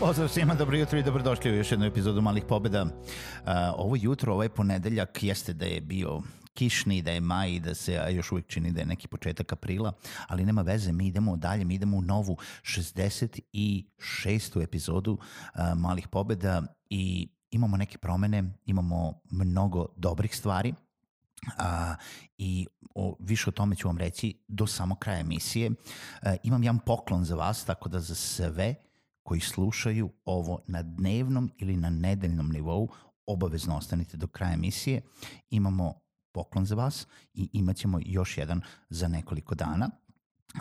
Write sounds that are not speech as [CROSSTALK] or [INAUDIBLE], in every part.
Pozdrav svima, dobro jutro i dobrodošli u još jednu epizodu Malih pobeda. Uh, ovo jutro, ovaj ponedeljak jeste da je bio kišni, da je maj da se a još uvijek čini da je neki početak aprila, ali nema veze, mi idemo dalje, mi idemo u novu 66. epizodu uh, Malih pobeda i imamo neke promene, imamo mnogo dobrih stvari, A, I o, više o tome ću vam reći do samo kraja emisije. E, imam jedan poklon za vas, tako da za sve koji slušaju ovo na dnevnom ili na nedeljnom nivou, obavezno ostanite do kraja emisije. Imamo poklon za vas i imat ćemo još jedan za nekoliko dana.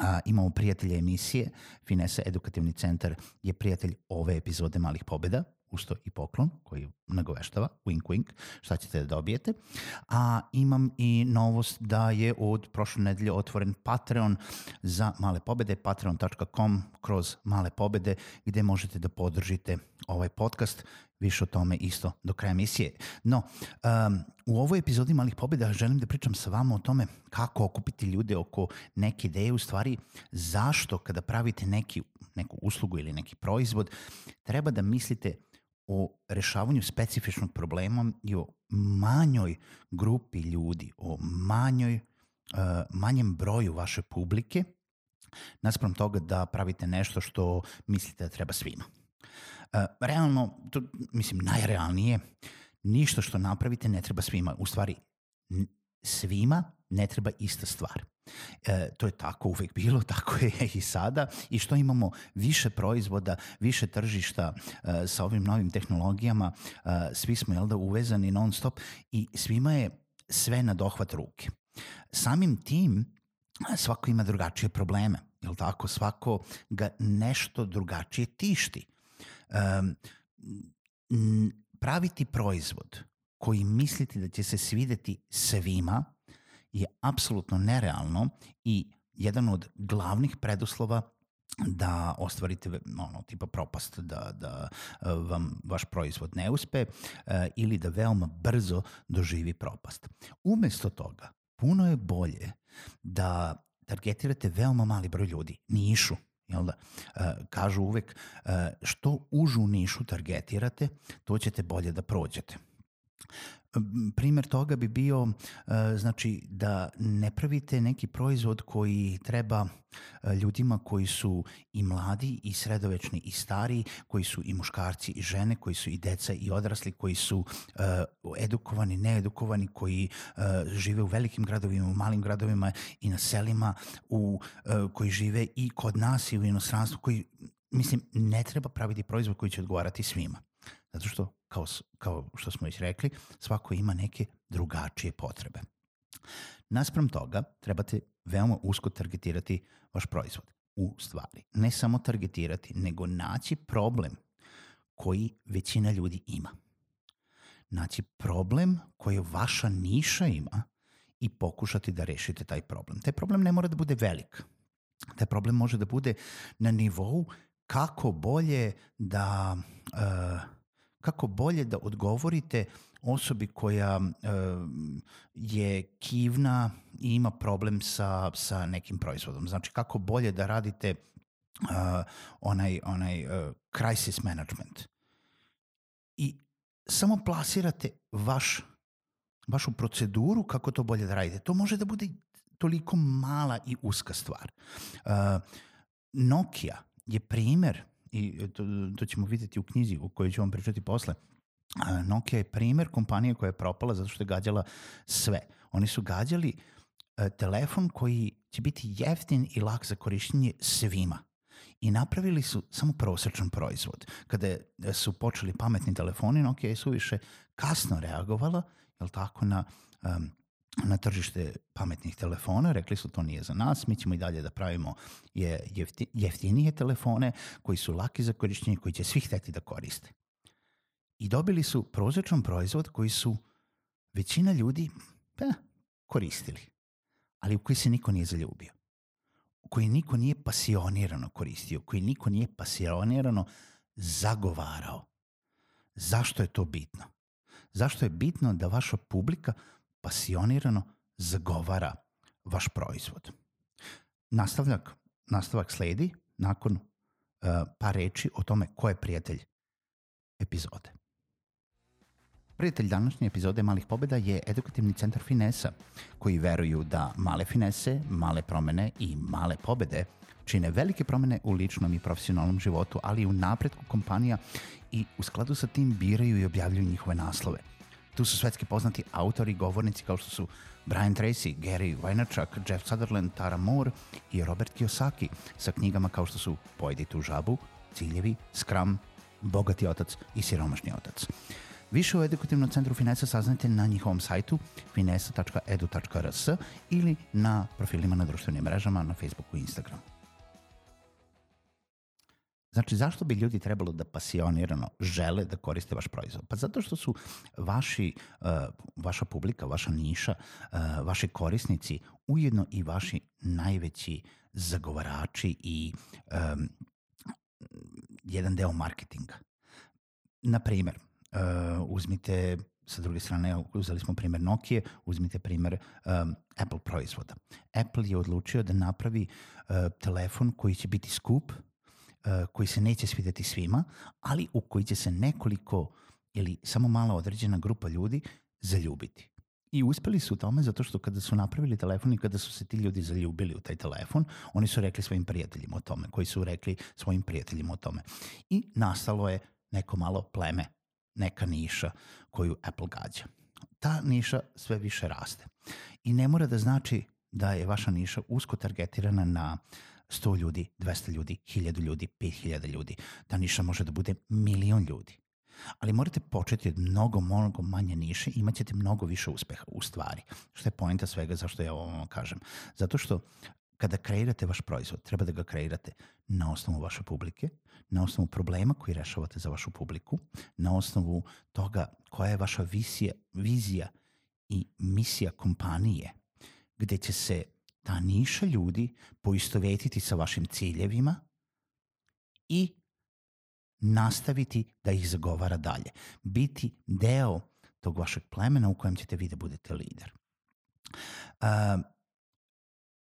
A, imamo prijatelje emisije, Finesa Edukativni centar je prijatelj ove epizode Malih pobeda, usto i poklon koji nagoveštava, wink wink, šta ćete da dobijete. A imam i novost da je od prošle nedelje otvoren Patreon za male pobede, patreon.com kroz male pobede gde možete da podržite ovaj podcast. Više o tome isto do kraja emisije. No, um, u ovoj epizodi Malih pobjeda želim da pričam sa vama o tome kako okupiti ljude oko neke ideje, u stvari zašto kada pravite neki, neku uslugu ili neki proizvod, treba da mislite o rešavanju specifičnog problema i o manjoj grupi ljudi, o manjoj, uh, manjem broju vaše publike, naspram toga da pravite nešto što mislite da treba svima. Uh, realno, to, mislim, najrealnije, ništa što napravite ne treba svima. U stvari, svima ne treba ista stvar. E, to je tako uvek bilo, [LAUGHS] tako je i sada i što imamo više proizvoda, više tržišta e, sa ovim novim tehnologijama, e, svi smo jel da uvezani non stop i svima je sve na dohvat ruke. Samim tim svako ima drugačije probleme, jel tako? Svako ga nešto drugačije tišti. E, praviti proizvod koji mislite da će se svideti svima, je apsolutno nerealno i jedan od glavnih preduslova da ostvarite ono tipa propast da da e, vam vaš proizvod ne uspe e, ili da veoma brzo doživi propast. Umesto toga, puno je bolje da targetirate veoma mali broj ljudi, nišu, jel da? E, kažu uvek što užu nišu targetirate, to ćete bolje da prođete. Primer toga bi bio e, znači da ne pravite neki proizvod koji treba e, ljudima koji su i mladi i sredovečni i stari, koji su i muškarci i žene, koji su i deca i odrasli, koji su e, edukovani, needukovani, koji žive u velikim gradovima, u malim gradovima i na selima, u, koji žive i kod nas i u inostranstvu, koji mislim, ne treba praviti proizvod koji će odgovarati svima. Zato što, kao, kao što smo već rekli, svako ima neke drugačije potrebe. Naspram toga, trebate veoma usko targetirati vaš proizvod. U stvari, ne samo targetirati, nego naći problem koji većina ljudi ima. Naći problem koji vaša niša ima i pokušati da rešite taj problem. Taj problem ne mora da bude velik. Taj problem može da bude na nivou kako bolje da uh, kako bolje da odgovorite osobi koja uh, je kivna i ima problem sa, sa nekim proizvodom. Znači, kako bolje da radite uh, onaj, onaj uh, crisis management. I samo plasirate vaš, vašu proceduru kako to bolje da radite. To može da bude toliko mala i uska stvar. Uh, Nokia je primer i to, to ćemo videti u knjizi u kojoj ću vam pričati posle, Nokia je primer kompanije koja je propala zato što je gađala sve. Oni su gađali e, telefon koji će biti jeftin i lak za korišćenje svima. I napravili su samo prosečan proizvod. Kada su počeli pametni telefoni, Nokia je suviše kasno reagovala, jel tako, na um, na tržište pametnih telefona, rekli su to nije za nas, mi ćemo i dalje da pravimo je jefti, jeftinije telefone koji su laki za korišćenje, koji će svi hteti da koriste. I dobili su prozečan proizvod koji su većina ljudi pa, koristili, ali u koji se niko nije zaljubio. Koji niko nije pasionirano koristio, koji niko nije pasionirano zagovarao. Zašto je to bitno? Zašto je bitno da vaša publika pasionirano zagovara vaš proizvod. Nastavljak, nastavak sledi nakon uh, par reči o tome ko je prijatelj epizode. Prijatelj današnje epizode Malih pobeda je edukativni centar Finesa, koji veruju da male finese, male promene i male pobede čine velike promene u ličnom i profesionalnom životu, ali i u napretku kompanija i u skladu sa tim biraju i objavljuju njihove naslove – Tu su svetski poznati autori i govornici kao što su Brian Tracy, Gary Vaynerchuk, Jeff Sutherland, Tara Moore i Robert Kiyosaki sa knjigama kao što su Pojedi tu žabu, Ciljevi, Scrum, Bogati otac i Siromašni otac. Više o edukativnom centru Finesa saznajte na njihovom sajtu finesa.edu.rs ili na profilima na društvenim mrežama na Facebooku i Instagramu. Znači, zašto bi ljudi trebalo da pasionirano žele da koriste vaš proizvod? Pa zato što su vaši, uh, vaša publika, vaša niša, uh, vaši korisnici ujedno i vaši najveći zagovarači i um, jedan deo marketinga. Na primer, uh, uzmite sa druge strane, uzeli smo primer Nokia, uzmite primer um, Apple proizvoda. Apple je odlučio da napravi uh, telefon koji će biti skup, E, koji se neće svideti svima, ali u koji će se nekoliko ili samo mala određena grupa ljudi zaljubiti. I uspeli su u tome zato što kada su napravili telefon i kada su se ti ljudi zaljubili u taj telefon, oni su rekli svojim prijateljima o tome, koji su rekli svojim prijateljima o tome. I nastalo je neko malo pleme, neka niša koju Apple gađa. Ta niša sve više raste. I ne mora da znači da je vaša niša usko targetirana na 100 ljudi, 200 ljudi, 1000 ljudi, 5000 ljudi. Ta niša može da bude milion ljudi. Ali morate početi od mnogo, mnogo manje niše i imat ćete mnogo više uspeha u stvari. Što je pojenta svega zašto ja ovo vam kažem. Zato što kada kreirate vaš proizvod, treba da ga kreirate na osnovu vaše publike, na osnovu problema koji rešavate za vašu publiku, na osnovu toga koja je vaša visija, vizija i misija kompanije, gde će se ta niša ljudi poistovetiti sa vašim ciljevima i nastaviti da ih zagovara dalje. Biti deo tog vašeg plemena u kojem ćete vi da budete lider. Uh,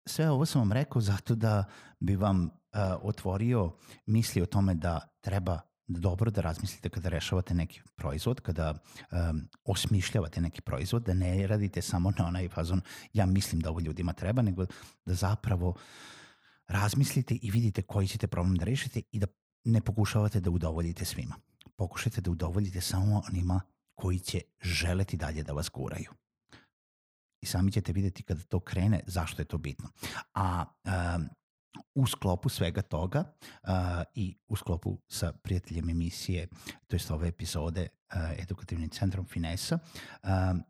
sve ovo sam vam rekao zato da bi vam uh, otvorio misli o tome da treba dobro da razmislite kada rešavate neki proizvod, kada um, osmišljavate neki proizvod, da ne radite samo na onaj fazon ja mislim da ovo ljudima treba, nego da zapravo razmislite i vidite koji ćete problem da rešite i da ne pokušavate da udovoljite svima. Pokušajte da udovoljite samo onima koji će želeti dalje da vas guraju. I sami ćete videti kada to krene zašto je to bitno. A um, u sklopu svega toga uh, i u sklopu sa prijateljem emisije, to jest ove epizode uh, Edukativnim centrom Finesa, uh,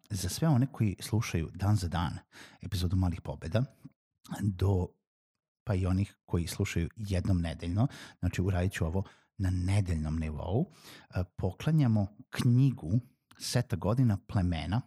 za sve one koji slušaju dan za dan epizodu Malih pobeda, do pa i onih koji slušaju jednom nedeljno, znači uradit ću ovo na nedeljnom nivou, uh, poklanjamo knjigu Seta godina plemena,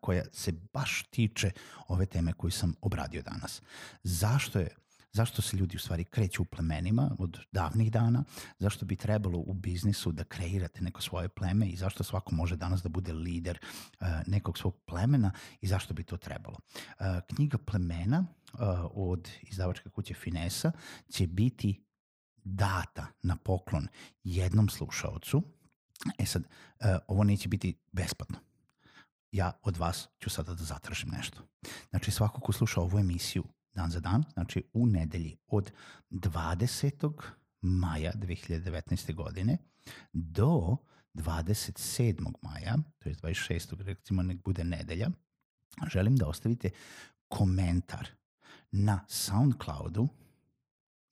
koja se baš tiče ove teme koju sam obradio danas. Zašto je zašto se ljudi u stvari kreću u plemenima od davnih dana, zašto bi trebalo u biznisu da kreirate neko svoje pleme i zašto svako može danas da bude lider uh, nekog svog plemena i zašto bi to trebalo. Uh, knjiga plemena uh, od izdavačke kuće Finesa će biti data na poklon jednom slušaocu. E sad, ovo neće biti besplatno ja od vas ću sada da zatražim nešto. Znači svako ko sluša ovu emisiju dan za dan, znači u nedelji od 20. maja 2019. godine do 27. maja, to je 26. recimo nek bude nedelja, želim da ostavite komentar na SoundCloudu,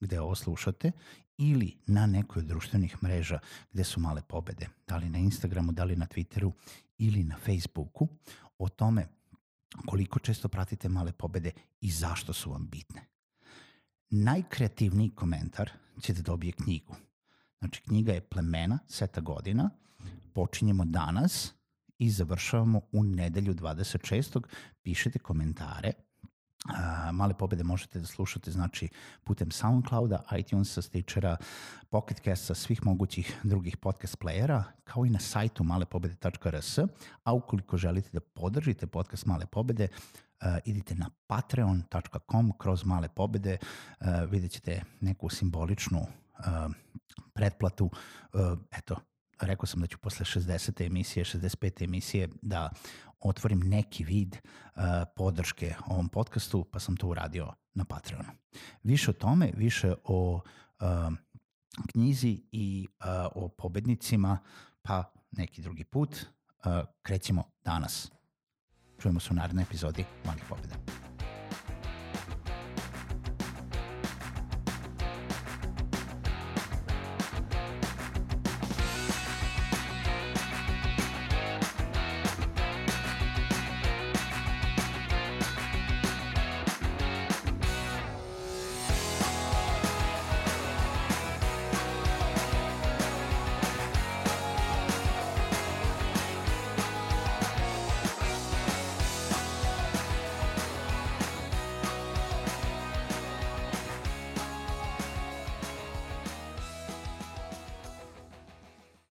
gde ovo slušate, ili na nekoj od društvenih mreža gde su male pobede, da li na Instagramu, da li na Twitteru ili na Facebooku, o tome koliko često pratite male pobede i zašto su vam bitne. Najkreativniji komentar će da dobije knjigu. Znači, knjiga je Plemena, seta godina, počinjemo danas i završavamo u nedelju 26. Pišete komentare, male pobede možete da slušate znači putem Soundclouda, iTunesa, Stitchera, Pocketcasta, svih mogućih drugih podcast playera, kao i na sajtu malepobede.rs, a ukoliko želite da podržite podcast Male pobede, uh, idite na patreon.com kroz Male pobede, uh, vidjet ćete neku simboličnu uh, pretplatu, uh, eto, rekao sam da ću posle 60. emisije, 65. emisije da otvorim neki vid uh, podrške ovom podcastu, pa sam to uradio na Patreonu. Više o tome, više o uh, knjizi i uh, o pobednicima, pa neki drugi put. Uh, krećemo danas. Čujemo se u narednoj epizodi Malih pobeda.